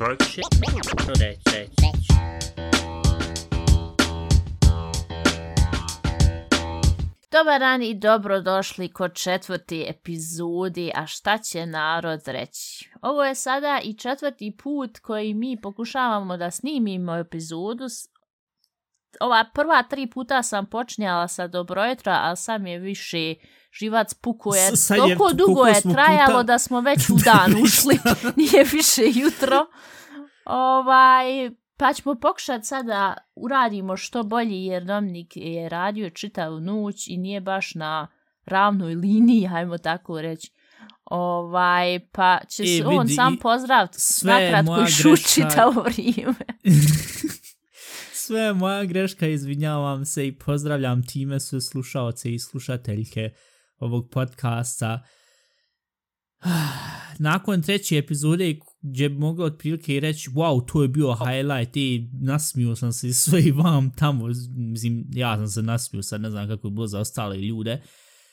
će reći? Reći? Dobar dan i dobrodošli kod četvrti epizodi, a šta će narod reći? Ovo je sada i četvrti put koji mi pokušavamo da snimimo epizodu. Ova prva tri puta sam počinjala sa dobrojutra, ali sam je više živac puko je. Toliko dugo je trajalo puta- da smo već u dan ušli. Nije više jutro. Ovaj, pa ćemo pokušati sada uradimo što bolje jer Dominik je radio čitavu noć i nije baš na ravnoj liniji, hajmo tako reći. Ovaj, pa će E, se on vidi, sam pozdraviti je nakratko i greška. čitavo vrijeme. Sve moja greška, izvinjavam se i pozdravljam time sve slušaoce i slušateljke ovog podcasta. Nakon treće epizode gdje bi mogao otprilike i reći wow, to je bio highlight i nasmio sam se sve i vam tamo, mislim, ja sam se nasmio, sad ne znam kako je bilo za ostale ljude.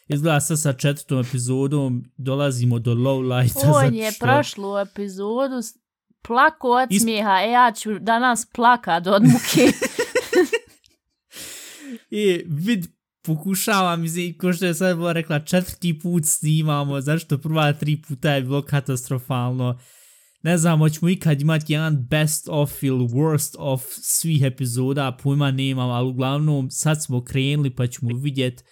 Izgleda sad sa četvrtom epizodom dolazimo do low lighta. On zato je što- prošlu epizodu plako od Is- smijeha, e ja ću danas plakat od muke. I vid pokušavam, mislim, ko što je sad bila rekla, četvrti put snimamo, zašto prva tri puta je bilo katastrofalno. Ne znam, hoćemo ikad imati jedan best of ili worst of svih epizoda, pojma nemam, ali uglavnom sad smo krenuli pa ćemo vidjet.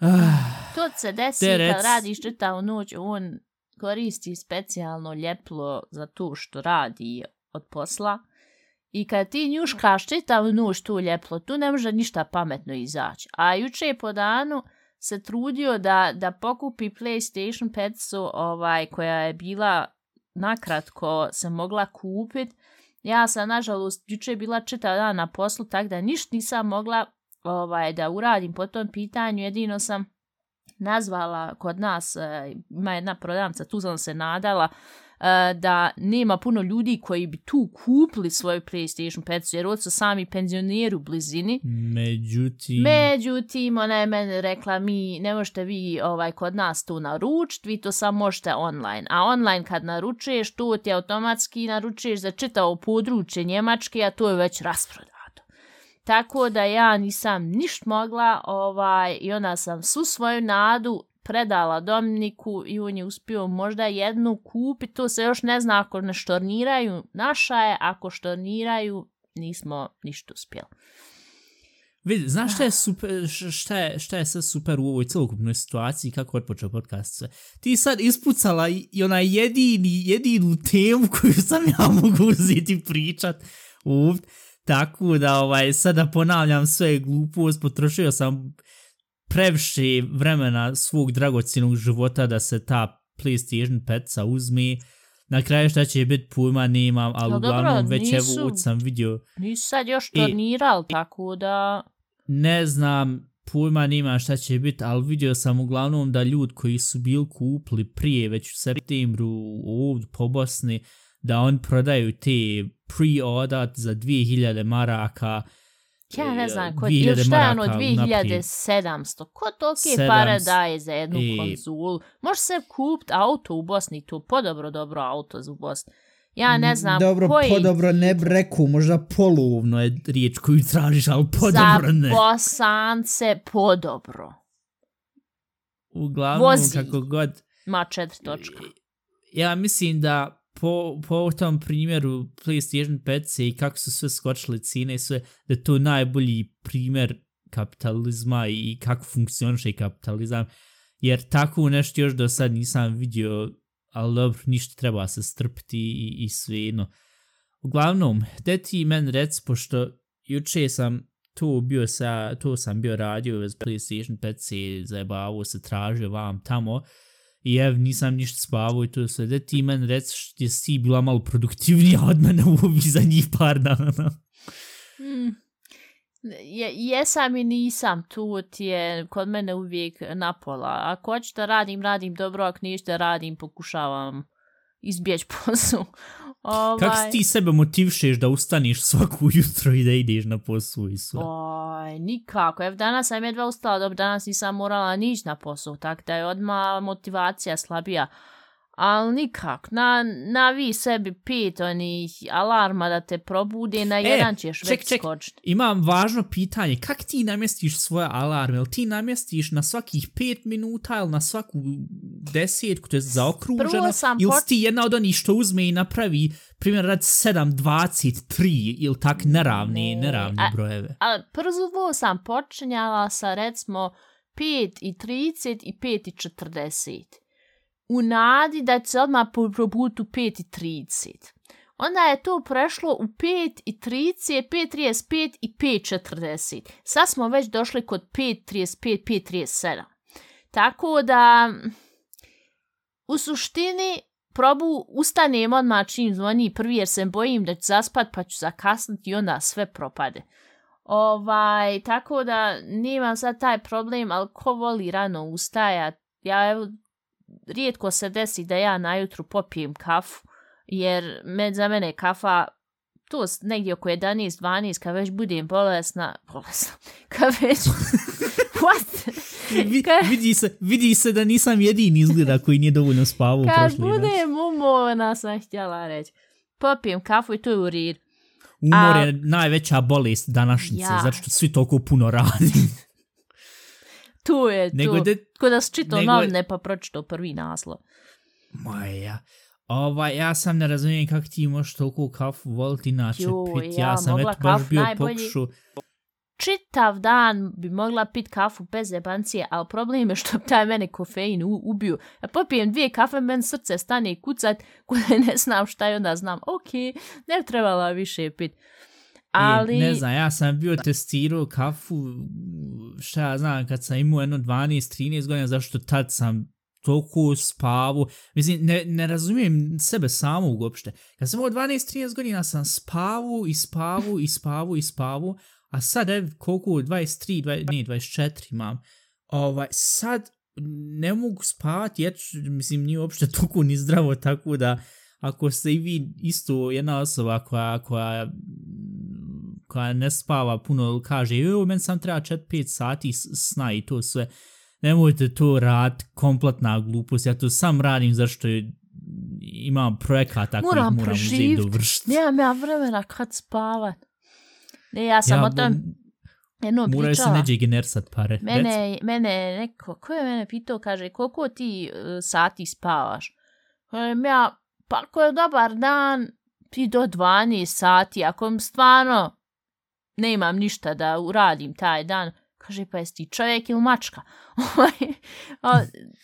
Ah, To se desi Te rec- kad radiš čitavu noć, on koristi specijalno ljeplo za to što radi od posla. I kad ti njuškaš čitav noć tu ljeplo, tu ne može ništa pametno izaći. A juče po danu se trudio da, da pokupi PlayStation 5 ovaj, koja je bila nakratko se mogla kupit. Ja sam, nažalost, juče je bila čitav dan na poslu, tako da ništa nisam mogla ovaj, da uradim po tom pitanju. Jedino sam nazvala kod nas, eh, ima jedna prodavnica, tu sam se nadala, uh, da nema puno ljudi koji bi tu kupili svoju PlayStation 5, jer ovo su sami penzioneri u blizini. međutim... Međutim, ona je meni rekla, mi ne možete vi ovaj kod nas to naručiti, vi to samo možete online. A online kad naručuješ, to ti automatski naručuješ za čitavo područje Njemačke, a to je već rasprodato. Tako da ja nisam ništa mogla ovaj, i onda sam svu svoju nadu predala Dominiku i on je uspio možda jednu kupiti, to se još ne zna ako ne štorniraju, naša je, ako štorniraju, nismo ništa uspjeli. Vidi, znaš šta je super, šta je, šta je sad super u ovoj celokupnoj situaciji, kako je počeo podcast sve? Ti sad ispucala i, i onaj jedini, jedinu temu koju sam ja mogu uzeti pričat ovdje. Tako da, ovaj, sada ponavljam sve glupost, potrošio sam previše vremena svog dragocijenog života da se ta PlayStation 5 uzme. Na kraju šta će biti pojma nemam, ali No dobro, uglavnom već nisu- evo sam vidio Nisu sad još I- tornirali, tako da... ne znam, pojma nima šta će biti, ali vidio sam uglavnom da ljudi koji su bili kupili prije, već u septembru ovdje po Bosni, da oni prodaju te pre-order za 2000 maraka. Ja ne znam, ko, 2000 ili šta je ono maraka naprijed. 2700? Ko tolike 700 pare daje za jednu i- konzulu? Može se kupiti auto u Bosni, tu podobro dobro auto u Bosni. Ja ne znam Dobro, koji... podobro ne bi rekao, možda polovno je riječ koju tražiš, ali podobro ne. Za Bosance podobro. Uglavnom, vozi. kako god, Ma četiri točka. ja mislim da po, po tom primjeru PlayStation 5 i kako su sve skočile cijene i sve, da je to najbolji primjer kapitalizma i kako funkcioniše kapitalizam, jer tako nešto još do sad nisam vidio, ali dobro, ništa treba se strpiti i, i sve jedno. Uglavnom, da ti men rec, pošto juče sam to bio sa, to sam bio radio uz PlayStation 5 i zajebavo se tražio vam tamo, i ev, nisam ništa spavao i to sve. Da ti men rec, što jesi si bila malo produktivnija od mene u ovih zadnjih par dana. Mm. Je, jesam i nisam, tu ti je kod mene uvijek napola. Ako hoću da radim, radim dobro, ako ništa radim, pokušavam izbjeći posao. Ovaj, Kako si ti sebe motivišeš da ustaniš svaku jutro i da ideš na posao i sve? Oj, nikako. Evo danas sam jedva ustala, dobro, danas nisam morala nići na posao, tako da je odmah motivacija slabija. Ali nikak, na, na vi sebi pet onih alarma da te probude, na E, jedan ćeš ček, već ček. skočiti. Imam važno pitanje, kak ti namjestiš svoje alarme? Jel ti namjestiš na svakih 5 minuta ili na svaku desetku, to je zaokruženo? Ili si ti jedna od onih što uzme i napravi, primjer, rad 7.23 ili tak neravne, Ne. neravne A- brojeve? A prvo sam počinjala sa recimo 5 i 30 i 5 i 40. U nadi da će odmah po- probuditi u 5.30. Onda je to prešlo u 5 i 30, 5.35 i 5.40. Sad smo već došli kod 5.35, 5.37. Tako da, u suštini, probu ustanem odmah čim zvoni prvi jer se bojim da ću zaspat pa ću zakasniti i onda sve propade. Ovaj, tako da nemam sad taj problem, ali ko voli rano ustajat, ja evo, rijetko se desi da ja najutru popijem kafu, jer med, za mene kafa to negdje oko 11-12, kad već budem bolesna, bolesna, kad već, what? Vi, Ka- vidi, se, vidi se da nisam jedini izgleda koji nije dovoljno spavao kad prošli noć. budem umorna sam htjela reći. Popijem kafu i to je u redu. Umor A- je najveća bolest današnjice, Ja. zato što svi toliko puno radi. Tu je, tu. Nego da, Ko da si čitao nego- novine pa pročitao prvi naslov. Maja. Ovaj, ja sam ne razumijem kako ti možeš toliko kafu voliti inače pit. ja Ja, sam eto baš bio najbolji- pokušao. čitav dan bi mogla pit kafu bez jebancije, ali problem je što bi taj mene kofein u, ubio. Ja popijem dvije kafe, men srce stane i kucat, koje ne znam šta je, onda znam, ok, ne trebala više pit. Ali, I, ne znam, ja sam bio testirao kafu, šta ja znam, kad sam imao jedno 12-13 godina, zašto tad sam toliko spavu. Mislim, ne, ne razumijem sebe samo uopšte. Kad sam imao 12-13 godina, sam spavu i spavu i spavu i spavu, a sad, ev, koliko, 23, 20, ne, 24 imam. Ovaj, sad ne mogu spavati, jer, mislim, nije uopšte toliko ni zdravo, tako da ako ste i vi isto jedna osoba koja, koja, koja ne spava puno, kaže, joj, meni sam treba 4-5 sati sna i to sve, nemojte to rad, kompletna glupost, ja to sam radim zašto je- imam projekata koji Moram moram uzeti preživit. dovršiti. nemam ja vremena kad spavat. Ne, ja sam o tom jednom Moraju se neđe generisat pare. Mene, mene neko, ko je mene pitao, kaže, koliko ti uh, sati spavaš? Kažem ja, pa ako je dobar dan, ti do 12 sati, ako mi stvarno ne imam ništa da uradim taj dan, kaže, pa jesi ti čovjek ili mačka? Ovaj,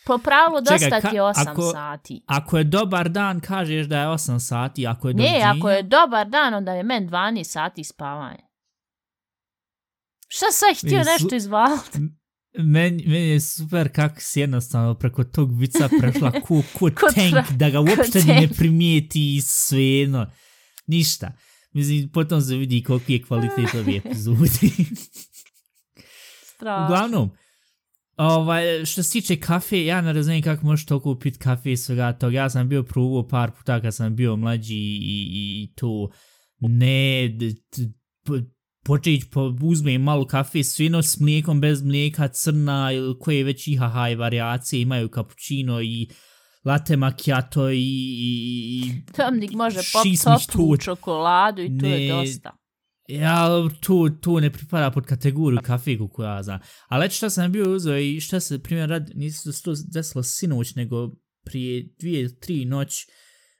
po pravilu Čekaj, dosta ka- ti je 8 ako- sati. Ako je dobar dan, kažeš da je 8 sati, ako je Ne, dođenja... ako je dobar dan, onda je men 12 sati spavanje. Šta sad htio nešto izvaliti? Meni, meni je super kako si jednostavno preko tog vica prešla ko, ko tank, da ga uopšte ni ne primijeti i svejedno. Ništa. Mislim, potom se vidi koliki je kvalitet ove epizodi. Strašno. Uglavnom, ovaj, što se tiče kafe, ja ne razumijem kako možeš toliko pit kafe i svega toga. Ja sam bio probao par puta kad sam bio mlađi i, i, i to ne... po- počeć po, uzmem malo kafe svino s mlijekom, bez mlijeka, crna ili koje već i variacije imaju cappuccino i latte macchiato i, i, i Tamnik može pop toplu tu. čokoladu i to je Ne. dosta. Ja, to, to ne pripada pod kategoriju kafe koju ja znam. Ali eto šta sam bio uzeo i šta se, primjer, rad, nisu se to desilo sinoć, nego prije dvije, tri noć,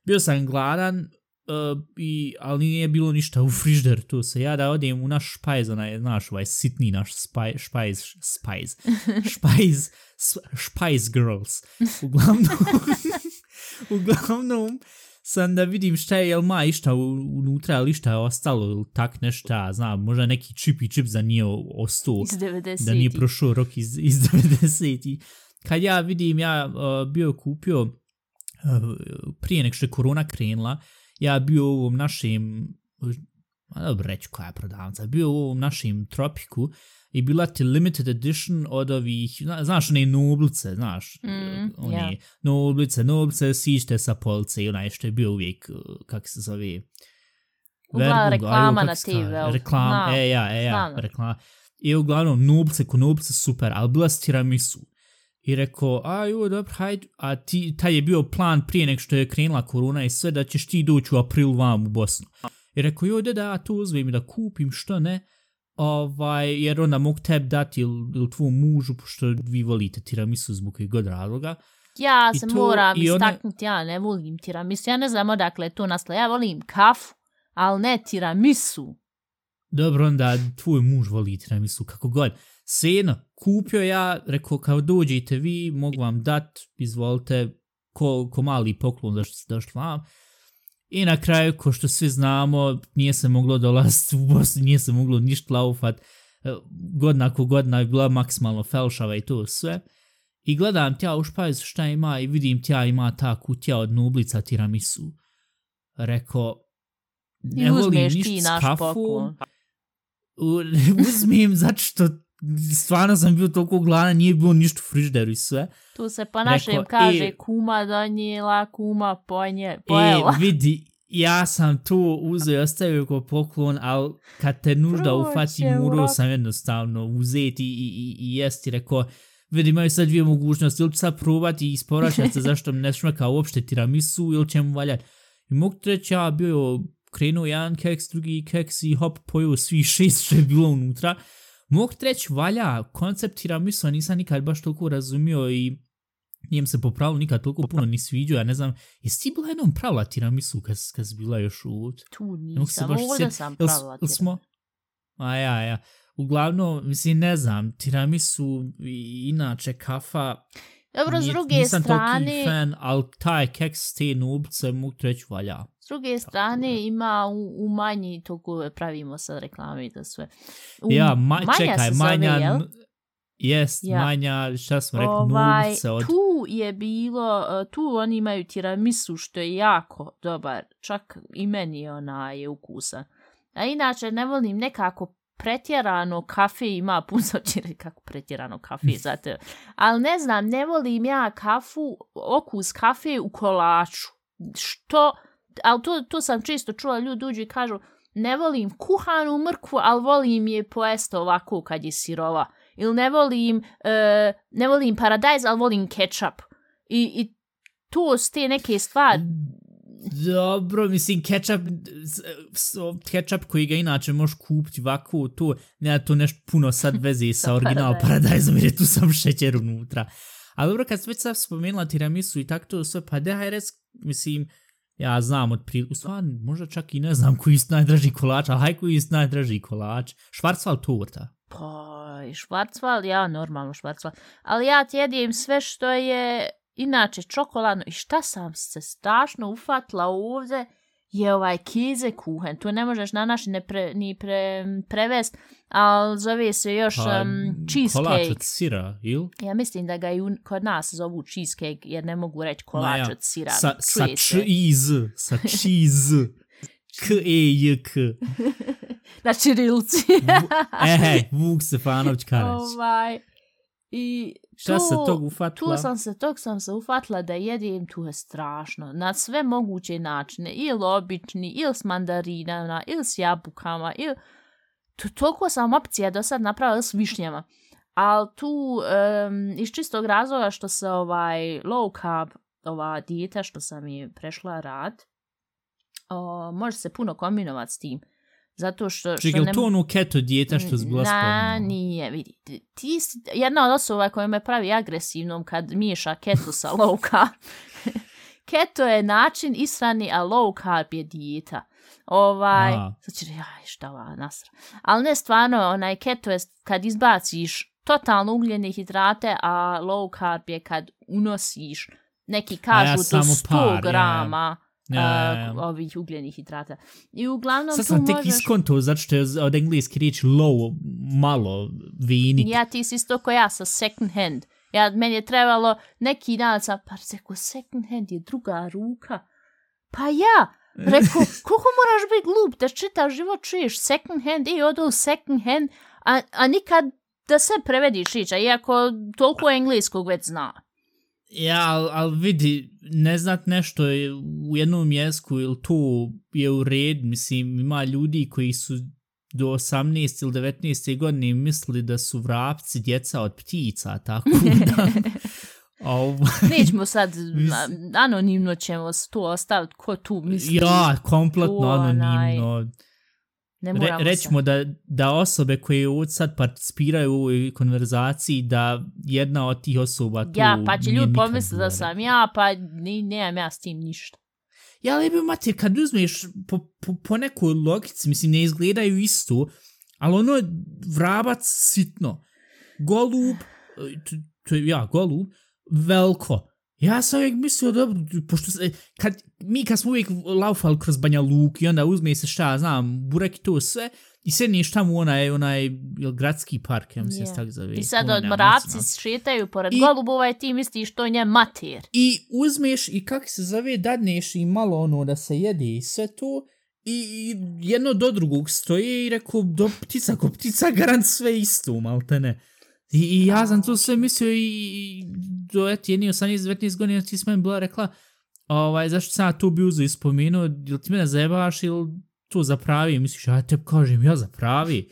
bio sam gladan, uh, i, ali nije bilo ništa u frižder, tu se ja da odem u naš špajz, onaj, znaš, ovaj sitni naš spaj, špajz, špajz, špajz, špajz girls. Uglavnom, uglavnom, sam da vidim šta je, jel ma išta unutra, ili šta je ostalo, ili tak nešta, znam, možda neki čip i čip za nije ostao, Iz 90. da nije prošao rok iz, iz 90 Kad ja vidim, ja uh, bio kupio, uh, prije nek što je korona krenula, ja bio u ovom našem, ma dobro reći koja je prodavnica, bio u ovom našem tropiku i bila ti limited edition od ovih, zna- znaš one noblice, znaš, Mm, uh, one ja. noblice, noblice, sište sa police i onaj što je bio uvijek, uh, kako se zove, Uglavnom reklama na TV-u. Reklama, e ja, e ja, reklama. I uglavnom, nubce ko nubce super, ali bila s tiramisu. I rekao, a jo, dobro, hajde, a ti, taj je bio plan prije nek što je krenula korona i sve, da ćeš ti doći u april vam u Bosnu. I rekao, jo, da, da, to uzmem da kupim, što ne, ovaj, jer onda mogu tebi dati ili, ili tvom mužu, pošto vi volite tiramisu zbog kojeg god razloga. Ja I se to- moram i istaknuti, ja ne volim tiramisu. Ja ne znam odakle to nastalo. Ja volim kafu, ali ne tiramisu. Dobro, onda tvoj muž voli tiramisu, kako god. Svejedno, kupio ja, rekao, kao dođite vi, mogu vam dat, izvolite, ko, ko mali poklon da što ste došli vam. I na kraju, ko što svi znamo, nije se moglo dolaziti u Bosnu, nije se moglo ništa laufat. E, Godina ko godina je bila maksimalno felšava i to sve. I gledam tja u špajzu šta ima i vidim tja ima ta kutija od nublica tiramisu. Rekao, I ne volim uzmeš ti ništa s kafom, poklon. u, uzmem zato što stvarno sam bio toliko gladan, nije bilo ništa u frižderu i sve. Tu se po našem Rekao, kaže e- kuma donijela, kuma ponje, E, pojela. vidi, ja sam to uzeo i ostavio kao poklon, ali kad te nužda ufati, morao sam jednostavno uzeti i, i, i jesti. Rekao, vidi, imaju sad dvije mogućnosti, ili ću sad probati i isporačati se zašto ne šmeka uopšte tiramisu, ili će mu valjati. I mogu ti reći, ja bio krenuo jedan keks, drugi keks i hop, pojeo svi šest što je bilo unutra. Mogu ti reći, valja, koncept tiramisu nisam nikad baš toliko razumio i nije mi se po pravilu nikad toliko puno ni sviđao, ja ne znam, jesi ti bila jednom pravila tiramisu kad, kad si bila još u... Tu nisam, ovdje sjet- sam pravila jel smo... A ja, ja. Uglavnom, mislim, ne znam, tiramisu i inače kafa... Dobro, s druge nisam strane, fan, ali taj keks te nubice mogu ti reći valja. s druge strane ima u, u manji toliko pravimo sad reklame i to sve. U, ja, ma, Manja čekaj, se zove, manja... jel? n- Jest, Ja. manja, šta smo rekli, Ovaj, nubice od... tu je bilo, uh, tu oni imaju tiramisu što je jako dobar, čak i meni ona je ukusan. A inače ne volim nekako pretjerano kafe ima puno čiri kako pretjerano kafe zato ali ne znam ne volim ja kafu okus kafe u kolaču. Što? Ali to, to sam čisto čula ljudi uđu i kažu ne volim kuhanu mrkvu ali volim je poesto ovako kad je sirova. Ili ne volim e, ne volim paradajz ali volim ketchup i, i to s te neke stvari. Dobro, mislim, ketchup, ketchup koji ga inače možeš kupiti ovako, to, nema to nešto puno sad veze sa original paradajzom. jer je tu sam šećer unutra. Ali dobro, kad sam već sad spomenula tiramisu i tako to sve, pa daj rec, mislim, ja znam od prije, u stvari, možda čak i ne znam koji je najdraži kolač, ali haj koji je najdraži kolač, švarcval torta. Pa, švarcval, ja normalno švarcval. Ali ja ti jedim sve što je inače čokoladno. I šta sam se strašno ufatla ovdje je ovaj kize kuhen. Tu ne možeš na naš ne pre, ni pre, prevest, ali zove se još Pa, um, Kolač cheesecake. od sira, il? Ja mislim da ga i kod nas zovu cheesecake, jer ne mogu reći kolač ja, od sira. Sa, sa cheese, sa cheese. K e j k. Na čirilci. E, Vuk Stefanović Karać. ovaj, I Šta se tog ufatila? Tu sam se, tog sam se ufatila da jedem, tu je strašno. Na sve moguće načine. Ili obični, ili s mandarinama, ili s jabukama, ili... To, toliko sam opcija do sad napravila s višnjama. Ali tu, um, iz čistog razloga što se ovaj low carb, ova dijeta što sam je prešla rad, o, može se puno kombinovati s tim. Zato što... što Čekaj, je ne- li to ono keto dijeta što si bila Na, spominjala? nije, vidi. ti- si jedna od osoba koja me pravi agresivnom kad miješa keto sa low carb. keto je način ishrani, a low carb je dijeta. Ovaj, A. sad će reći, aj, šta ova nasra. Ali ne stvarno, onaj keto je kad izbaciš totalno ugljene hidrate, a low carb je kad unosiš neki kažu do samo 100 par, ja, ja. Ja, ja, ja. a, ovih ugljenih hidrata. I uglavnom Sad tu sam tek možeš... iskonto, zato što je od engleski riječ low, malo, vinik. Ja ti si isto ko ja sa second hand. Ja, meni je trebalo neki dan sam, pa rekao, second hand je druga ruka. Pa ja, rekao, koliko moraš biti glup da čitav život čuješ second hand i odo second hand, a, a nikad da se prevediš ića, iako toliko engleskog već zna. Ja, ali al vidi, ne znat nešto je u jednom jesku ili to je u red, mislim, ima ljudi koji su do 18 ili 19 godine mislili da su vrapci djeca od ptica, tako da Ovo, Nećemo sad, anonimno ćemo to ostaviti ko tu misli. ja, kompletno to, onaj, anonimno. Ne Re, rećemo da, da osobe koje sad participiraju u ovoj konverzaciji, da jedna od tih osoba tu Ja, pa će ljudi pomisliti da sam ja, pa ni, nemam ja s tim ništa. Ja, ali bi mate, kad uzmeš po, po, po nekoj logici, mislim, ne izgledaju isto, ali ono je vrabac sitno. Golub, e, to, to je, ja, golub, veliko. Ja sam uvijek mislio, dobro, pošto se, kad, mi kad smo uvijek laufali kroz Banja Luk i onda uzme se šta, znam, burek i to sve, i sedneš tamo u onaj, onaj, gradski park, ja mislim, yeah. tako zove. I sad od mravci šetaju pored I- golubova i ti misliš to je nje mater. I uzmeš i kak se zove, dadneš i malo ono da se jede i sve to. I, i jedno do drugog stoje i rekao, do ptica ko ptica, garant sve isto, malte ne. I, I ja sam to sve mislio i, i do eti jedni 18-19 godina ti s meni bila rekla, ovaj, zašto sam ja to bi uzeo i spomenuo, ili ti mene zajebaš ili to zapravi? I misliš, ja te kažem, ja zapravi.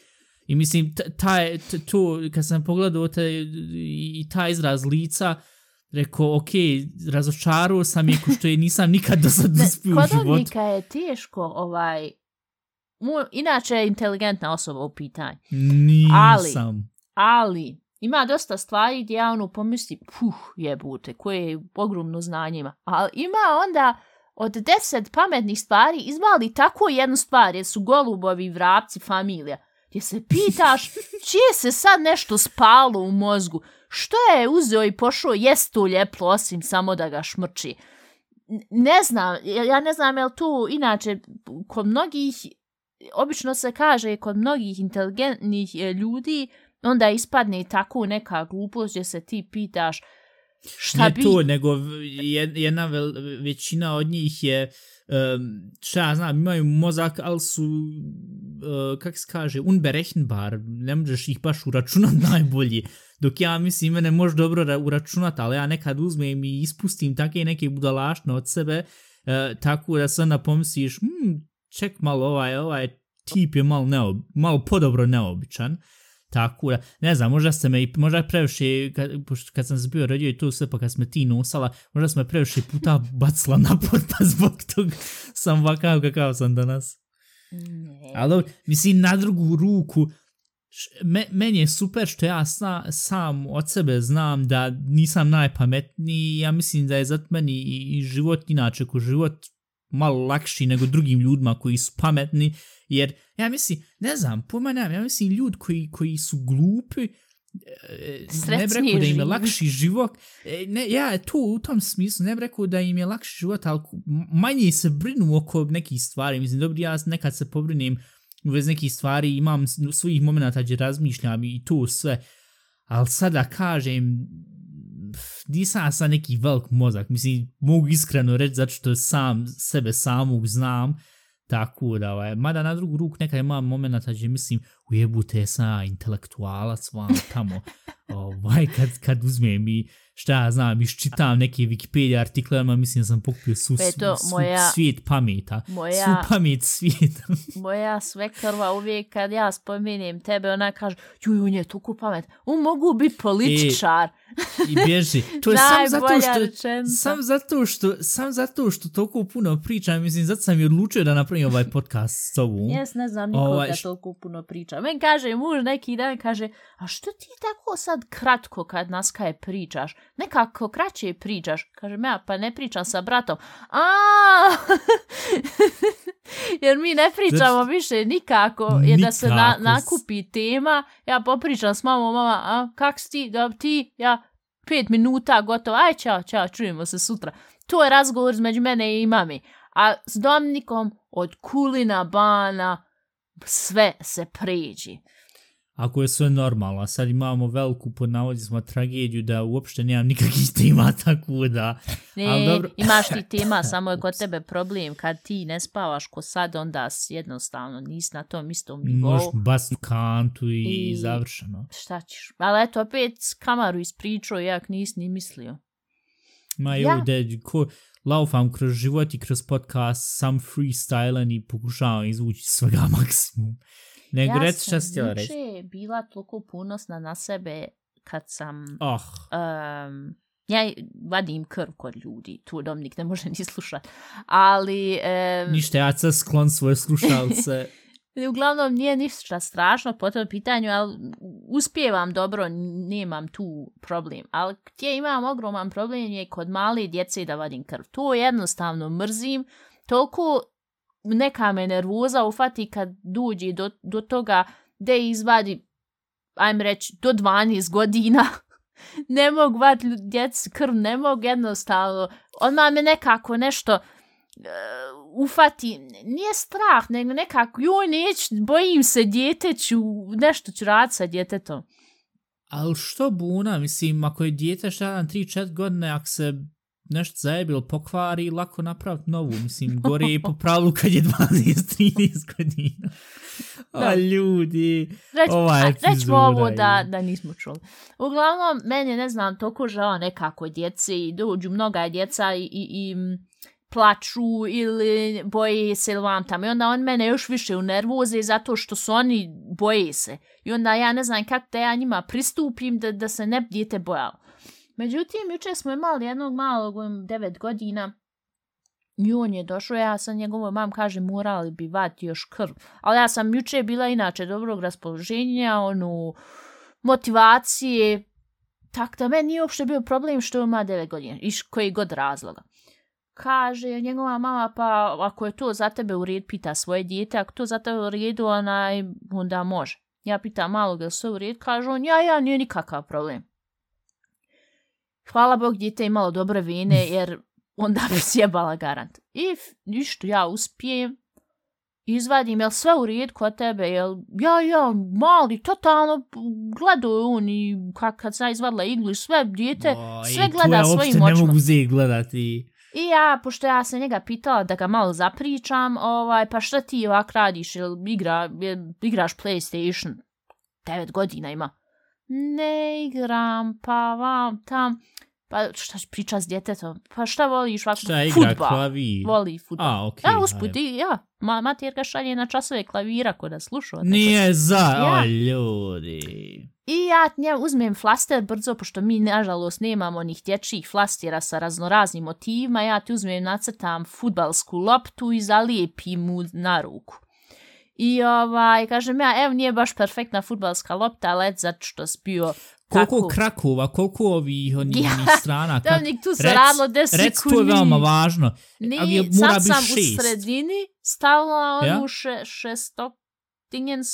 I mislim, taj, t- to, kad sam pogledao taj, i, taj izraz lica, rekao, ok, razočarao sam je, ko što je nisam nikad do sad uspio u životu. odnika je teško, ovaj, mu, inače je inteligentna osoba u pitanju, Nisam. ali ima dosta stvari gdje ja ono pomisli, puh, jebute, koje je ogromno znanje ima. Ali ima onda od deset pametnih stvari izvali tako jednu stvar, jer su golubovi, vrapci, familija. Gdje se pitaš, čije se sad nešto spalo u mozgu? Što je uzeo i pošao jest to ljeplo, osim samo da ga šmrči? Ne znam, ja ja ne znam je li tu, inače, kod mnogih, obično se kaže kod mnogih inteligentnih e, ljudi, onda ispadne tako neka glupost gdje se ti pitaš šta ne bi... to, nego jedna vel, većina od njih je, um, šta ja znam, imaju mozak, ali su, uh, kak se kaže, unberechenbar, ne možeš ih baš uračunat najbolje. Dok ja mislim, mene može dobro ra- uračunat, ali ja nekad uzmem i ispustim take neke budalaštne od sebe, uh, tako da se onda pomisliš, hm, ček malo, ovaj, ovaj tip je malo, neob, malo podobro neobičan. Tako da, ne znam, možda ste me, možda previše, kad, kad sam se bio rodio i to sve, pa kad sme ti nosala, možda smo me previše puta bacila na pod, pa zbog tog sam ovakav kakav sam danas. Ne. Ali, mislim, na drugu ruku, me, meni je super što ja sna, sam od sebe znam da nisam najpametniji, ja mislim da je zato meni i, i život inače, ko život malo lakši nego drugim ljudima koji su pametni, jer ja mislim, ne znam, pojma nemam, ja mislim ljud koji, koji su glupi, e, ne bi rekao da im je lakši život, e, ne, ja tu u tom smislu ne bi rekao da im je lakši život, ali manje se brinu oko nekih stvari, mislim, dobro, ja nekad se pobrinem u vezi nekih stvari, imam svojih momenta gdje razmišljam i to sve, ali sada kažem, nisam ja sad neki velik mozak, mislim, mogu iskreno reći zato što sam sebe samog znam, tako da, ovaj, mada na drugu ruku nekad imam momenta gdje mislim, ujebute sam ja intelektualac vam tamo, ovaj, kad, kad uzmem i šta ja znam, iščitam neke Wikipedia artikle, odmah mislim da sam pokupio su, to su, moja- svijet pameta, Moja- svu pamet svijeta. Moja svekrva uvijek kad ja spomenem tebe, ona kaže, juj, on je toliko pamet, on mogu biti političar. I bježi. To je samo zato što... rečenica. Sam zato što, sam zato što toliko puno pričam, mislim, zato sam i odlučio da napravim ovaj podcast s tobom. Jes, ne znam nikoga Ovaj, toliko puno priča. Men kaže muž neki dan, kaže, a što ti tako sad kratko kad nas kaj pričaš? Nekako kraće pričaš. Kaže, ja pa ne pričam sa bratom. A Jer mi ne pričamo više nikako. Jer da se na, Nikako nakupi tema, ja popričam s mamom, mama, a kak si ti, da ti, ja, pet minuta, gotovo, aj, čao, čao, čujemo se sutra. To je razgovor između mene i mami. A s Dominikom od kulina bana sve se pređi. Ako je sve normalno, a sad imamo veliku pod navodicima tragediju da uopšte nemam nikakvih tema, tako da... Ne, Ali dobro. imaš ti tema, samo je kod tebe problem. Kad ti ne spavaš ko sad, onda jednostavno nisi na tom istom Možeš nivou. baciti kantu i, I- završeno. Šta ćeš? Ali eto, opet kamaru ispričao, jak nisi ni mislio. Ma Ja. joj, da, ko laufam kroz život i kroz podcast, sam freestylen i pokušavam izvući svega maksimum. Nego, ja reci šta si sam htjela reći. juče bila toliko ponosna na sebe kad sam... Oh, Um, Ja vadim krv kod ljudi, tu Dominik ne može ni slušat. Ali... E, Ništa, ja sad sklon svoje slušalce. uglavnom nije ništa strašno po tom pitanju, ali uspijevam dobro, nemam tu problem. Ali gdje imam ogroman problem je kod male djece da vadim krv. To jednostavno mrzim. Toliko neka me nervoza ufati kad duđi do, do toga da izvadi, ajme reći, do 12 godina. ne mogu vati djeci krv, ne mogu jednostavno. Odmah me nekako nešto ufati, nije strah, nego nekako, joj, neć, bojim se, djete ću, nešto ću raditi sa djetetom. Ali što buna, mislim, ako je djete šta na 3-4 godine, ako se nešto zajebilo pokvari, lako napraviti novu, mislim, gore je po pravilu kad je 12-13 godina. A ljudi, Reć, ova epizoda rećemo ovo da, da nismo čuli. Uglavnom, meni ne znam, toliko žao nekako djece i dođu mnoga djeca i, i, i plaču ili boje se ili vam tamo. I onda on mene još više unervoze zato što su oni boje se. I onda ja ne znam kako da ja njima pristupim da, da se ne bi dijete bojalo. Međutim, juče smo imali jednog malog, um, devet godina, i on je došao, ja sam njegovoj mam kaže morali bi vati još krv. Ali ja sam juče bila inače dobrog raspoloženja, onu motivacije, tak da meni nije uopšte bio problem što ima 9 godina, iš koji god razloga. Kaže njegova mama, pa ako je to za tebe u red, pita svoje dijete, ako to za tebe u redu, onaj, onda može. Ja pitam malog, je li sve u red? Kaže on, ja, ja, nije nikakav problem. Hvala Bog, dijete je imalo dobre vene, jer onda bi sjebala garant. I ništa, ja uspijem, izvadim, jel sve u red kod tebe, jel, ja, ja, mali, totalno, gledao je on i kad sam izvadila iglu i sve, dijete, sve gleda ja svojim uopšte ne očima. mogu gledati. I ja, pošto ja sam njega pitala da ga malo zapričam, ovaj, pa šta ti ovak radiš, jel igra, jel igraš PlayStation, 9 godina ima. Ne igram, pa vam tam, pa šta ću pričat s djetetom, pa šta voliš ovako, Šta igra Fudbal. klavi? Voli futbol. A, okej. ja, usput, i ja, ma, mater ga šalje na časove klavira kod da sluša. tako Nije za, Ja. o ljudi. I ja nje uzmem flaster brzo, pošto mi nažalost nemamo onih dječjih flastera sa raznoraznim motivima, ja ti uzmem nacrtam futbalsku loptu i zalijepim mu na ruku. I ovaj, kažem ja, evo nije baš perfektna futbalska lopta, ali zato što si bio Koliko tako- krakova, koliko ovih onih, Ja, strana. kak- Dominik, tu se Rec- radilo 10 Rec, to je veoma važno. Ni, ali je- mora sad sam šest. u sredini stavila onu Ja? še, šesto dingens.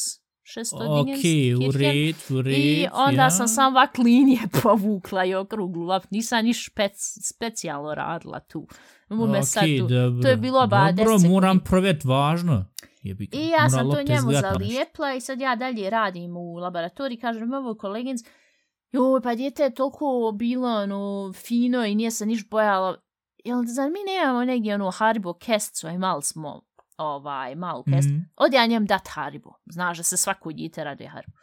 Okej, u red, u red. I onda ja. sam sam ovak linije povukla i okruglu loptu. Nisam niš špec, specijalno radila tu. Mu me sad tu. dobro. to je bilo ba Dobro, 10 moram sekundi. provjeriti važno. Jebi ga, I ja mora sam to njemu pa zalijepla i sad ja dalje radim u laboratoriji. Kažem, ovo koleginc, joj, pa djete je toliko bilo ono, fino i nije se niš bojalo. Jel, zar mi nemamo negdje ono Haribo kesticu, a imali smo ovaj, malu kesticu. Mhm. Odi ja njem dat Haribo. Znaš da se svako djete raduje Haribo.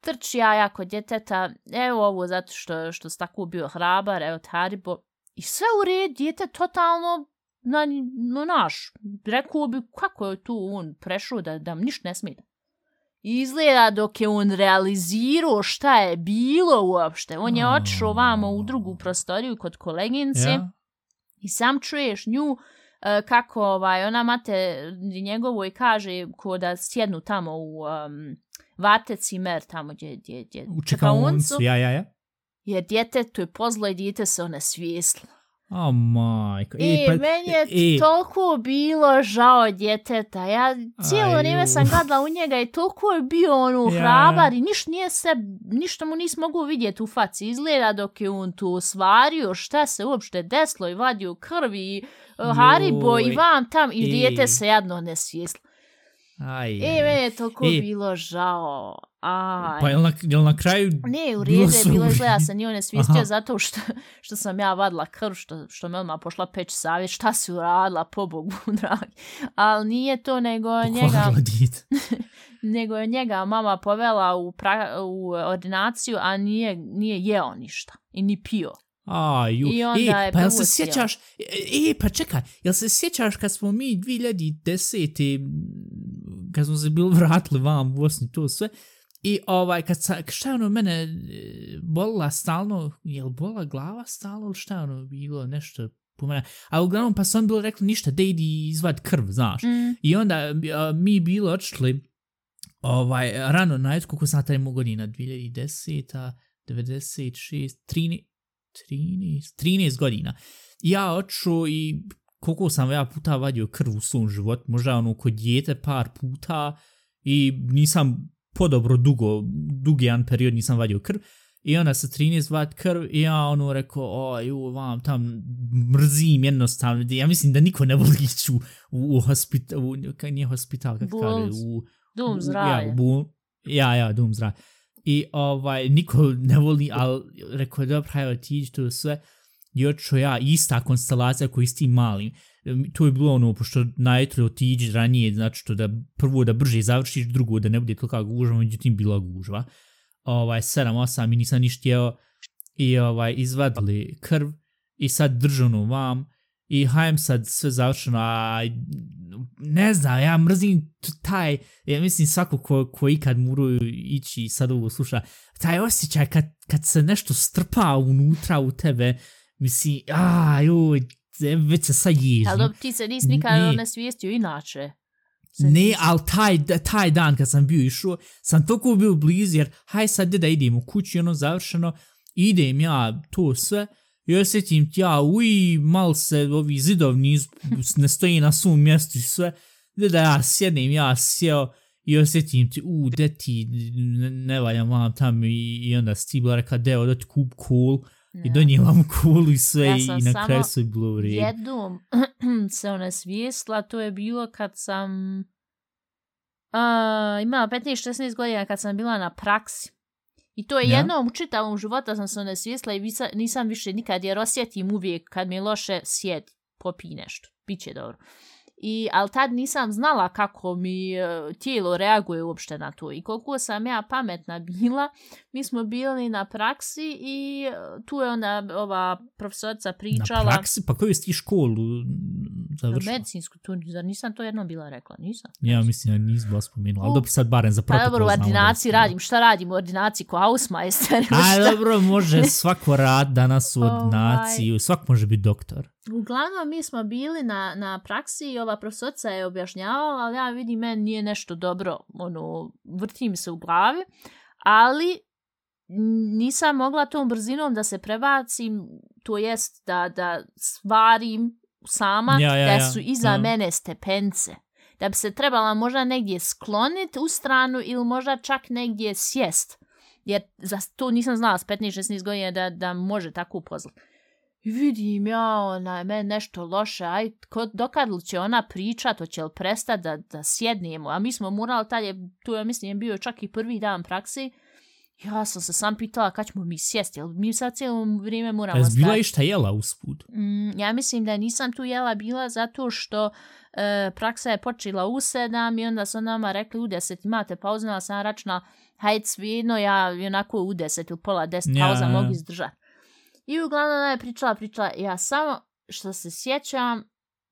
Trči ja ja kod djeteta, evo ovo zato što, što si tako bio hrabar, evo Haribo. I sve u red, djete totalno na, na naš. Rekao bi kako je tu on prešao da, da ništa ne smeta. I Izgleda dok je on realizirao šta je bilo uopšte. On je otišao vamo u drugu prostoriju kod kolegince. Ja? I sam čuješ nju e, kako ovaj, ona mate njegovoj kaže ko da sjednu tamo u um, vatecimer, tamo gdje, gdje, gdje U čekauncu, ja, ja, ja. Jer djete, to je pozlo i djete se one svijeslo. O, majko. I pa, meni je e, toliko bilo žao djeteta. Ja cijelo Aj, vrijeme sam gledala u njega i toliko je bio ono Ja. hrabar i niš nije se, ništa mu nisam mogu vidjeti u faci. Izgleda dok je on tu osvario šta se uopšte desilo i vadio krvi i uh, Haribo i vam tam i E. dijete se jadno ne svijeslo. Aj, I aj. meni je toliko E. bilo žao. Aj. Pa jel na, jel na kraju... Ne, u redu je bilo redu. izgleda se nije on svistio Aha. zato što, što sam ja vadila krv, što, što me odmah pošla peć savjet, šta si uradila, po Bogu, dragi. Ali nije to, nego njega, Pokvarila dijete. nego je njega mama povela u, pra, u ordinaciju, a nije, nije jeo ništa i ni pio. A, ju. I onda e, je pa jel se sjećaš, e, e, pa čekaj, jel se sjećaš kad smo mi 2010. m, kad smo se bili vratili vam u Bosni, to sve, I ovaj, kad sa, šta je ono mene e, bolila stalno, je li bola glava stalno ili šta je ono bilo, nešto po mene. A uglavnom pa su on bilo rekli ništa, da idi izvad krv, znaš. Mm. I onda a, mi bilo odšli ovaj, rano na etku, ko sam taj godina, 2010 96, 13, 13, 13 godina. Ja odšao i koliko sam ja puta vadio krv u svom životu, možda ono kod djete par puta i nisam podobro dugo, dugi jedan period nisam vadio krv. I onda sa 13 vat krv i ja ono rekao, oj, u, vam tam mrzim jednostavno. Ja mislim da niko ne voli ići u, u, u hospital, u, kaj nije hospital, kako kaže, u... Dum u- zdravlja. Ja, bu, ja, ja, dum zdravlja. I ovaj, niko ne voli, ali rekao dobro, hajde, otiđi to sve. I očeo ja, ista konstelacija koji s tim malim. To je bilo ono, pošto najtro otiđi ranije, znači to da prvo da brže završiš, drugo da ne bude tolika gužva, međutim bila gužva. Ovaj, 7-8 i nisam ništa jeo i ovaj, izvadili krv i sad držano vam i hajem sad sve završeno, a ne znam, ja mrzim taj, ja mislim svako ko, ko ikad moraju ići i sad ovo sluša, taj osjećaj kad, kad se nešto strpa unutra u tebe, mislim, a, joj, već se sad ježim. Ali ti se nisi nikad Ne. ne svijestio inače. Ne, ali taj, taj dan kad sam bio išao, sam toliko bio blizu, jer haj sad da idem u kući, ono završeno, idem ja to sve, i osjetim ja, uj, mal se ovi zidovi niz, ne stoji na svom mjestu i sve, da da ja sjednem, ja sjeo, i osjetim ti, u, de ti, ne, ne valja vam tam, i, i onda si ti bila rekla, deo, da ti kup kul, i Ja. donijela mu kulu i sve, Ja i, na kraju u redu. Jednom se ona svijestila, to je bilo kad sam a, imala 15-16 godina kad sam bila na praksi. I to je Ja. jednom u čitavom života sam se ona svijestila i visa, nisam više nikad, jer osjetim uvijek kad mi je loše, sjedi, popi nešto, bit će dobro. I, ali tad nisam znala kako mi e, tijelo reaguje uopšte na to. I koliko sam ja pametna bila, mi smo bili na praksi i e, tu je onda ova profesorica pričala... Na praksi, pa koju si ti školu završila? Medicinsku, tu, zar nisam to jednom bila rekla, nisam. Ja mislim da nisi bila spomenula, ali U- dobro sad barem za Pa protokol dobro, u da ordinaciji si- radim, šta radim u ordinaciji ko Hausmeister ili A dobro, može svako rad danas u Ovaj. ordinaciji, svak može biti doktor. Uglavnom, mi smo bili na, na praksi i ova profesorica je objašnjavala, ali ja vidim, meni nije nešto dobro, ono, vrti mi se u glavi, ali nisam mogla tom brzinom da se prebacim, to jest da, da stvarim sama, Ja, ja, da ja, su iza ja. mene stepence. Da bi se trebala možda negdje skloniti u stranu ili možda čak negdje sjest. Jer za to nisam znala s 15-16 godina da, da može tako upozlati. I vidim ja, ona, meni nešto loše, aj, ko, dokad li će ona pričat, hoće li prestat da, da sjednemo, a mi smo morali, tad je, tu ja mislim je bio čak i prvi dan praksi, ja sam se sam pitala kad ćemo mi sjesti, jel mi sad cijelo vrijeme moramo Jesi bila stati? išta jela usput? Mm, ja mislim da nisam tu jela bila zato što e, praksa je počela u sedam i onda su nama rekli u deset imate pauzu, ali sam računala, hajde svijedno, ja onako u deset ili pola deset Ja, pauza mogu izdržati. I uglavnom ona je pričala, pričala, ja samo što se sjećam,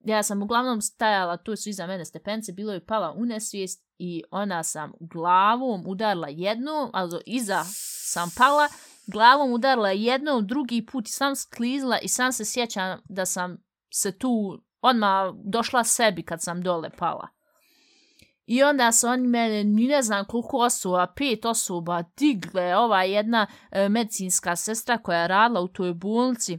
ja sam uglavnom stajala, tu su iza mene stepence, bilo je pala u nesvijest i ona sam glavom udarila jednu, ali iza sam pala, glavom udarila jednom, drugi put i sam sklizla i sam se sjećam da sam se tu odmah došla sebi kad sam dole pala. I onda su oni mene, ni ne znam koliko osoba, pet osoba, digle, ova jedna e, medicinska sestra koja je radila u toj bolnici,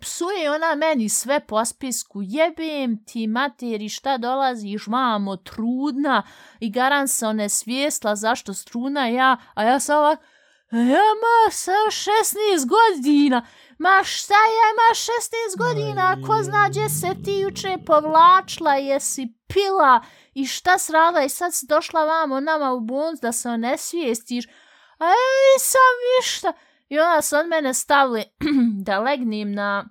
psuje ona meni sve po spisku, jebem ti materi šta dolaziš, mamo, trudna, i garan se one svijestla zašto struna ja, a ja sam ovak, ja ma sa 16 godina, ma šta ja ima 16 godina, ko zna gdje se ti juče povlačila, jesi pila? I šta srala i sad si došla vamo nama u bonc da se onesvijestiš, a ja nisam ništa. I onda su od mene stavili da legnem na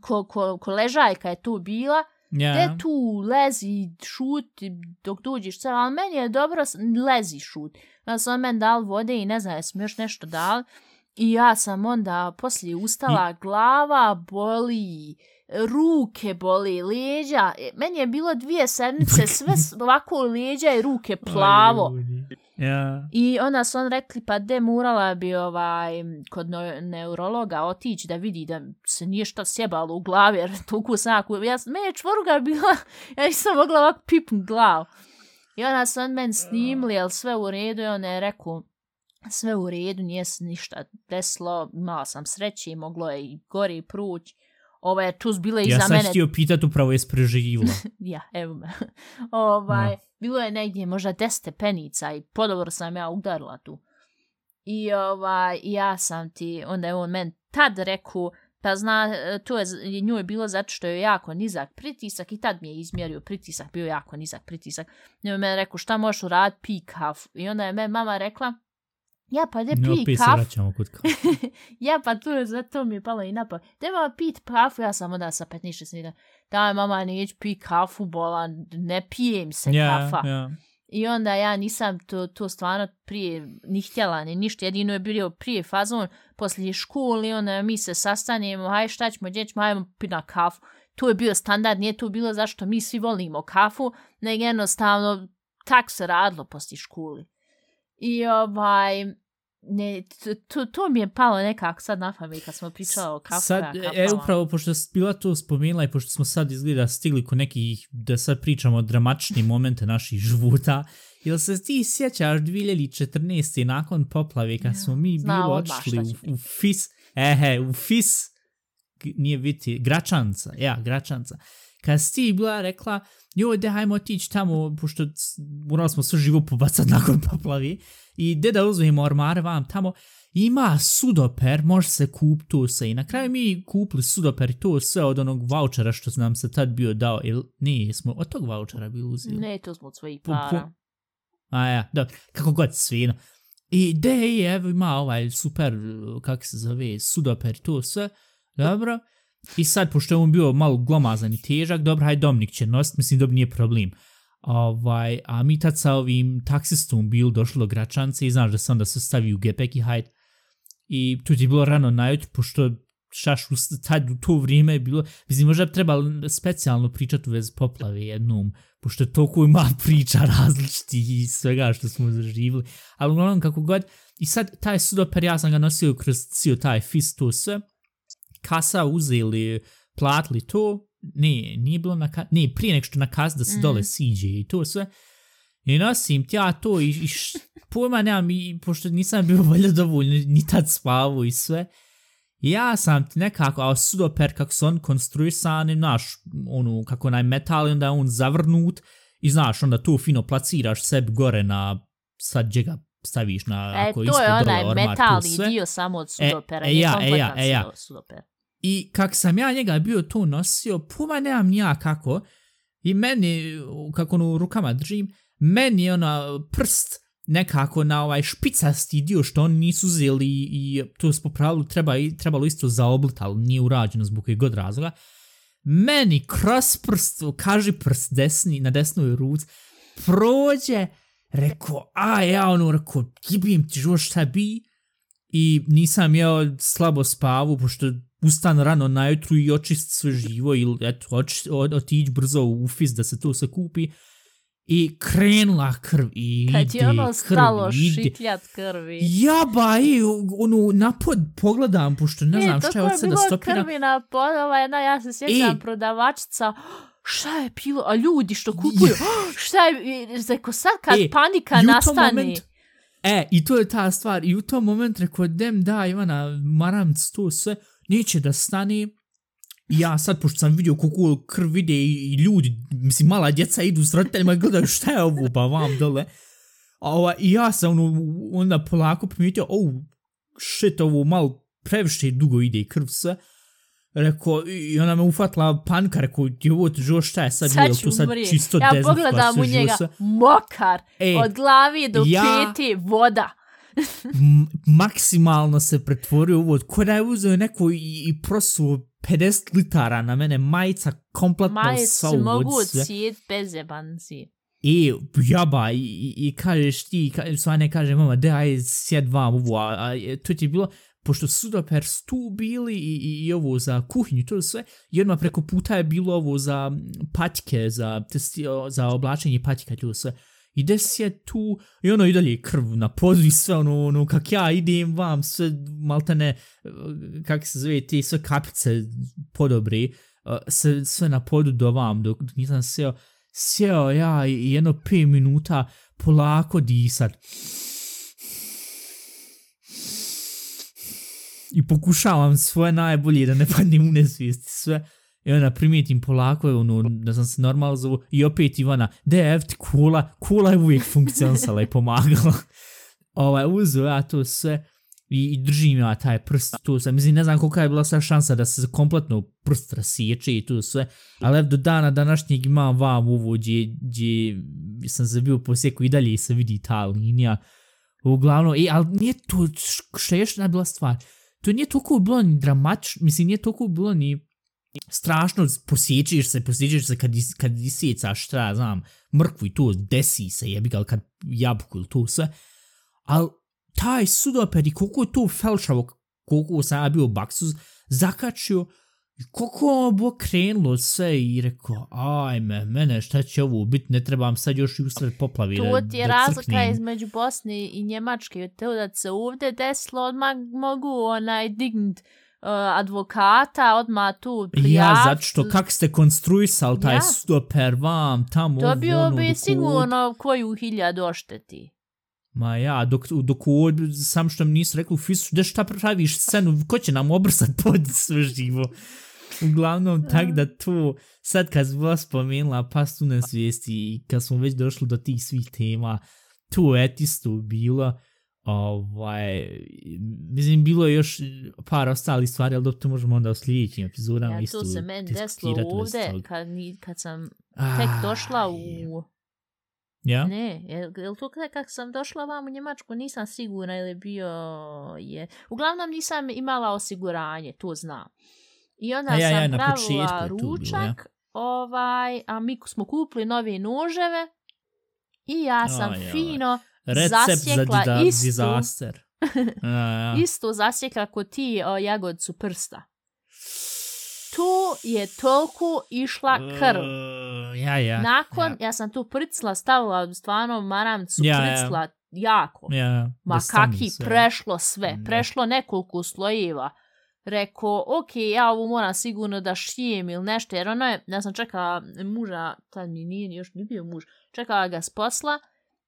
ko, ko, ko ležajka je tu bila, Ja. Gde tu lezi, šuti dok dođeš sve, ali meni je dobro, lezi šut. Onda su on meni dal vode i ne znam, jesam još nešto dal. I ja sam onda poslije ustala, glava boli, ruke boli, leđa. E, Meni je bilo dvije sedmice, sve ovako leđa i ruke plavo. Ja. I onda su on rekli, pa de morala bi ovaj, kod neurologa otići da vidi da se nije šta sjebalo u glavi, jer tuku sam ja me čvoruga bila, ja nisam mogla ovako pipnut glavu. I onda su on meni snimili, ali sve u redu, i on je rekao, sve u redu, nije se ništa desilo, imala sam sreće i moglo je i gori pruć. Ova je čuz bila Ja sam mene. htio pitat upravo je preživjela. Ja, evo me. ovaj, Ja. bilo je negdje možda 10 stepenica i podobro sam ja udarila tu. I ovaj, ja sam ti, onda je on men tad rekao, pa zna, to je, nju je bilo zato što je jako nizak pritisak i tad mi je izmjerio pritisak, bio jako nizak pritisak. I je meni rekao, šta možeš uraditi, pi kafu. I onda je me mama rekla, ja pa de No, pi opet se kafu. vraćamo kod kafe. ja pa tu je, zato mi je palo i napad. Dema pit kafu, ja sam onda sa 15 snida. Daj mama, neću pi kafu, bola, ne pijem se Ja, kafa. ja. I onda ja nisam to, to stvarno prije ni htjela ni ništa, jedino je bio prije fazon poslije škole, onda mi se sastanemo, haj šta ćemo, gdje ćemo, hajmo pi na kafu. To je bio standard, nije to bilo zašto mi svi volimo kafu, nego jednostavno tak se radilo poslije škole. I ovaj, ne, to, to, mi je palo nekako sad na pamet kad smo pričali o kafu. Sad, e, upravo, pošto si bila to spomenula i pošto smo sad izgleda stigli ko nekih, da sad pričamo o dramatični momente naših života, jel se ti sjećaš 2014. nakon poplave kad smo mi bilo odmah odšli u, u FIS, ehe, u FIS, nije biti, Gračanca, ja, Gračanca, kad si bila rekla, joj, de, hajmo otići tamo, pošto morali smo sve živo pobacat nakon poplavi, i de da uzmemo ormare vam tamo, ima sudoper, može se kup to sve. I na kraju mi kupili sudoper i to sve od onog vouchera što nam se tad bio dao. Ili, ne, smo od tog vouchera bili uzeli. Ne, to smo od svojih para. A ja, dobro, kako god svino. I de, evo ima ovaj super, kako se zove, sudoper i to sve. Dobro. I sad, pošto je on bio malo glomazan i težak, dobro, hajde Dominik će nost, mislim, dobro, nije problem. Ovaj, a mi tad sa ovim taksistom bil došlo do Gračance i znaš da se onda se stavi u gepek i hajde. I tu ti je bilo rano najutro, pošto šaš u tad u to vrijeme je bilo, mislim, možda bi trebalo specijalno pričati u vezi poplave jednom, pošto je toliko ima priča različitih i svega što smo zaživili. Ali uglavnom kako god, i sad taj sudoper, ja sam ga nosio kroz cijel taj fist, to sve, kasa uzeli, platili to, ne, nije bilo na kasa, ne, prije nek što na kasa da se Mhm. dole siđe i to sve, I nosim ti ja to i, i š, pojma nemam, i, pošto nisam bio valjda dovoljno ni tad spavu i sve. Ja sam ti nekako, a sudoper kako su on konstruisani, naš, onu, kako onaj metal, onda je on zavrnut i znaš, onda tu fino placiraš sebi gore na, sad gdje ga staviš na, E, ako to ispod je dole onaj ormar, tu metalni sve. dio samo od sudopera. e, nije ja, e, ja, e, ja. sudo- sudoper. I kak sam ja njega bio tu nosio, puma nemam nija kako, i meni, kako ono u rukama držim, meni je ona prst nekako na ovaj špicasti dio što oni nisu uzeli i, to smo pravilu treba, trebalo isto zaoblit, ali nije urađeno zbog kojeg god razloga. Meni kroz prst, kaži prst desni, na desnoj ruc, prođe, rekao, a ja ono, reko, gibim ti život šta bi, i nisam jeo slabo spavu, pošto ustan rano najutru i očist sve živo ili eto, oč, otići brzo u fis da se to se kupi. I krenula krv i Kad ide je ono krv, stalo šitljat krvi. Jaba, i ono, napod pogledam, pošto ne znam šta je od sada bilo stopira. krvi na podova, jedna, ja se sjećam, I- prodavačica, šta je bilo, a ljudi što kupuju, šta je, i reko sad kad E, panika I nastane, momentu- E, i to je ta stvar. I u tom momentu rekao, dem da, Ivana, maramc to sve, neće da stane. Ja sad, pošto sam vidio koliko krv ide i, ljudi, mislim, mala djeca idu s roditeljima i gledaju šta je ovo, pa vam dole. A ova, I ja sam ono, onda polako primijetio, oh, shit, ovo malo previše dugo ide i krv sve. Rekao, i ona me ufatila panika, rekao, je ovo jo šta je sad, sad ću to sad umrijet. čisto Ja dezinflacija, pogledam u živo njega, mokar, E, od glavi do ja- peti voda. Maksimalno se pretvorio u ovo, ko da je uzeo neko i, i prosuo 50 litara na mene, majica kompletno Majice sva se u mogu ocijet bez jebanci. I jaba, i, i, i kažeš ti, ka, Svane kaže, mama, de, aj, sjed vam ovo, a, a e, to ti je bilo, pošto su doper stu bili i, i, i ovo za kuhinju, to sve, i odmah preko puta je bilo ovo za patike, za, testi, za oblačenje patika, to sve. I des je tu, i ono i dalje krv na podu i sve ono, ono, kak ja idem vam, sve maltene, kak se zove, te sve kapice podobri, e, sve, sve na podu do vam, dok, dok nisam seo, sjeo ja i jedno 5 minuta polako disat. I pokušavam svoje najbolje da ne padnem u nesvijesti sve. I onda primijetim polako, ono, da sam se normalno. I opet Ivana, da je ti kula, kula je uvijek funkcionisala i pomagala. ovaj, uzo ja to sve i, i držim ja taj prst tu sve. Mislim, ne znam kolika je bila sva šansa da se kompletno prst rasiječe i tu sve. Ali do dana današnjeg imam vam uvo gdje, gdje sam se bio posjeku i dalje se vidi ta linija. Uglavnom, e, ali nije to, što je još najbila stvar, to nije toliko bilo ni dramatično, mislim, nije toliko bilo ni strašno, posjećiš se, posjećiš se kad, is, kad isjecaš, šta ja znam, mrkvu i to desi se, jebi ga, kad jabuku ili to sve, ali taj sudoper i koliko je to felšavo, koliko sam ja bio u baksu, zakačio, i koliko je bo krenulo sve i rekao, ajme, mene šta će ovo biti, ne trebam sad još i usred poplavi da, Tu ti je razlika između Bosne i Njemačke, to da se ovdje desilo, odmah mogu onaj dignut advokata, odmah tu prijaviti. Ja, zato što kak ste konstruisali taj ja. stoper vam, tamo, to bio ono, bi sigurno koju hiljadu ošteti. Ma ja, dok, dok sam što mi nisu rekli u fisu, da šta praviš scenu, ko će nam obrsat pod sve živo? Uglavnom, tak da to, sad kad smo spomenula pas tu na svijesti i kad smo već došli do tih svih tema, to je isto bilo, ovaj, mislim, bilo je još par ostali stvari, ali dobro, to možemo onda u sljedećim epizodama ja, isto Ja, to se meni desilo ovdje, kad, kad sam tek došla u... Ja? Ne, je, je li to kada kak sam došla vam u Njemačku, nisam sigurna ili bio je... Uglavnom nisam imala osiguranje, to znam. I onda ja, sam ja, pravila ručak, bilo, ja. ovaj, a mi smo kupili nove noževe i ja sam oh, fino Recept zasjekla za istu, disaster. ja, ja. istu zasjekla kod ti o jagodcu prsta. Tu je toliko išla krv. Uh, ja, ja. Nakon, ja. ja sam tu pricla, stavila stvarno maramcu, ja, pricla ja. jako. Ja, Ma kaki, sve. prešlo sve. Prešlo nekoliko slojeva rekao, ok, ja ovo moram sigurno da šijem ili nešto, jer ono je, ja sam čekala muža, tad mi nije još ni bio muž, čekala ga s posla,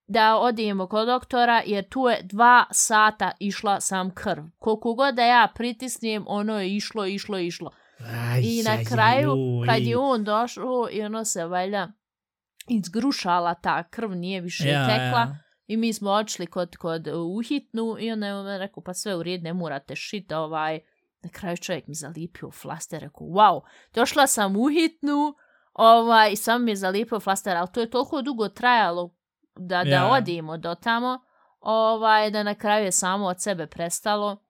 da odijemo kod doktora, jer tu je dva sata išla sam krv. Koliko god da ja pritisnijem, ono je išlo, išlo, išlo. Aj, I na kraju, aj, kad je on došao, i ono se valjda izgrušala ta krv, nije više ja, tekla. Ja. I mi smo odšli kod, kod uhitnu i onda je rekao, pa sve u red, ne morate šiti ovaj, Na kraju čovjek mi zalipio flaster, rekao, wow, došla sam u hitnu, ovaj, sam mi je zalipio flaster, ali to je toliko dugo trajalo da, da ja. odimo do tamo, ovaj, da na kraju je samo od sebe prestalo.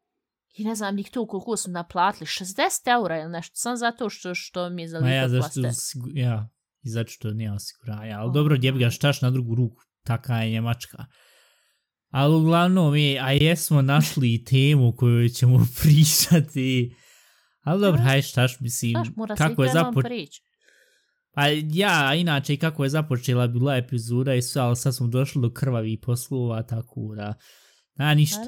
I ne znam, nik tu koliko su naplatili, 60 eura ili nešto, sam zato što, što mi je zalipio ja, flaster. Zašto, ja, i zato što nije osiguranja, ali oh, dobro, gdje bi ga štaš na drugu ruku, taka je Njemačka. Ali uglavnom, mi, a jesmo našli temu koju ćemo pričati. Ali dobro, hajde štaš, mislim, Znaš, kako je započela... Pa ja, inače, kako je započela bila epizoda i sve, ali sad smo došli do krvavi poslova, tako da... A, ništa.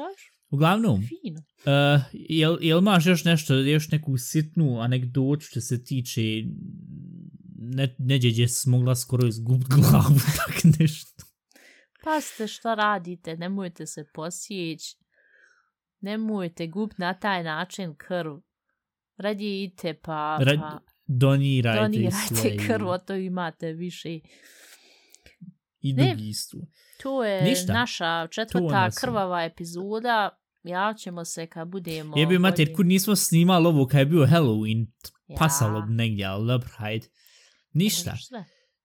Uglavnom, uh, jel, jel imaš još nešto, još neku sitnu anegdotu što se tiče ne, neđe gdje si mogla skoro izgubiti glavu, tak nešto? Pazite što radite, nemojte se posjeći, nemojte gup na taj način krv. Radi idite pa... Rad, pa donirajte, donirajte sve. krv, o to imate više. I drugi istu. To je Ništa. naša četvrta krvava epizoda. Ja ćemo se kad budemo... Jebi mater, kud nismo snimali ovo kad je bio Halloween, ja. pasalo bi negdje, ali dobro, hajde. Ništa.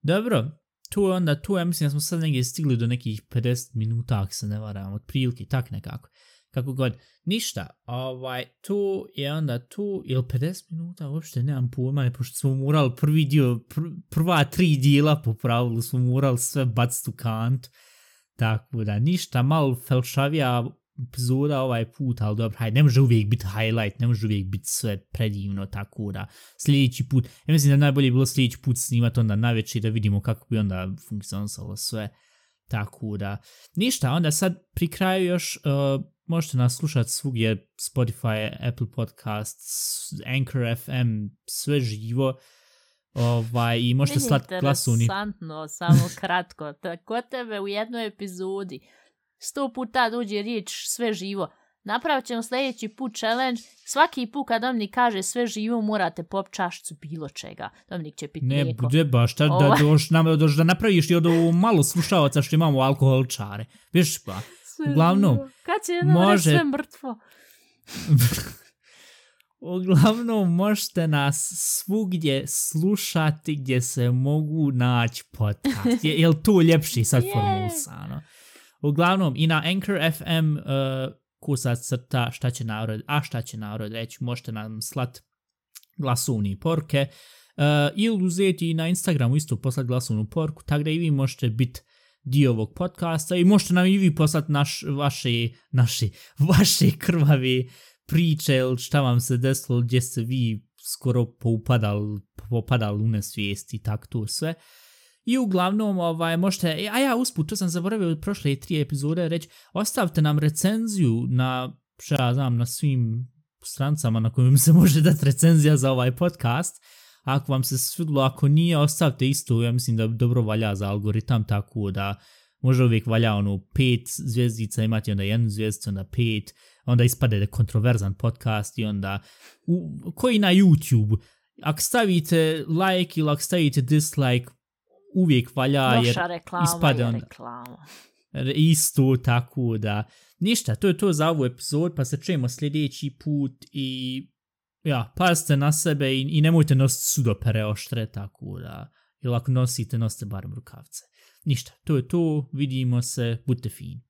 Dobro, tu je onda, tu je, mislim da smo sad negdje stigli do nekih 50 minuta, ako se ne varam, od prilike, tak nekako. Kako god, ništa, ovaj, tu je onda tu, ili 50 minuta, uopšte nemam pojma, ne, pošto smo morali prvi dio, pr prva tri dijela po pravilu, smo morali sve baciti u kant, tako da, ništa, malo felšavija epizoda ovaj put, ali dobro, hajde, ne može uvijek biti highlight, ne može uvijek biti sve predivno, tako da sljedeći put, ja mislim da najbolje bilo sljedeći put snimati onda na večer da vidimo kako bi onda funkcionisalo sve, Tako da, ništa, onda sad pri kraju još uh, možete nas slušati svugdje Spotify, Apple Podcasts, Anchor FM, sve živo. Ovaj, I možete slati glasuni. Interesantno, samo kratko. Tako tebe u jednoj epizodi sto puta dođe riječ sve živo. Napravit ćemo sljedeći put challenge. Svaki put kad Dominik kaže sve živo, morate pop čašcu bilo čega. Dominik će piti ne, mlijeko. Ne, bude baš, da, da, doš, nam, doš, da napraviš i od ovo malo slušavaca što imamo alkoholčare. Viš pa, sve uglavnom, živo. Kad će jedno može... sve mrtvo? uglavnom, možete nas svugdje slušati gdje se mogu naći podcast. Je, je li to ljepši sad yeah. formulisano? Uglavnom, i na Anchor FM uh, kusac crta šta će narod, a šta će narod reći, možete nam slat glasovni porke uh, ili uzeti na Instagramu isto poslati glasovnu porku, tako da i vi možete biti dio ovog podcasta i možete nam i vi poslati naš, vaše, naše, vaše krvavi priče ili šta vam se desilo gdje ste vi skoro poupadali, popadali u nesvijest i tak to sve. I uglavnom, ovaj, možete, a ja usput, to sam zaboravio od prošle tri epizode reći, ostavite nam recenziju na, šta ja znam, na svim strancama na kojim se može dati recenzija za ovaj podcast. Ako vam se svidlo, ako nije, ostavite isto, ja mislim da dobro valja za algoritam, tako da može uvijek valja ono pet zvijezdica, imati onda jednu zvijezdicu, onda pet, onda ispade da kontroverzan podcast i onda, u, koji na YouTube, ako stavite like ili ako stavite dislike, uvijek valja Loša jer reklama ispade on reklama. isto tako da. Ništa to je to za ovu epizod pa se čujemo sljedeći put i ja pazite na sebe i, i nemojte nositi sudopere oštre tako da ili ako nosite nosite barem rukavce. Ništa to je to vidimo se budite fini.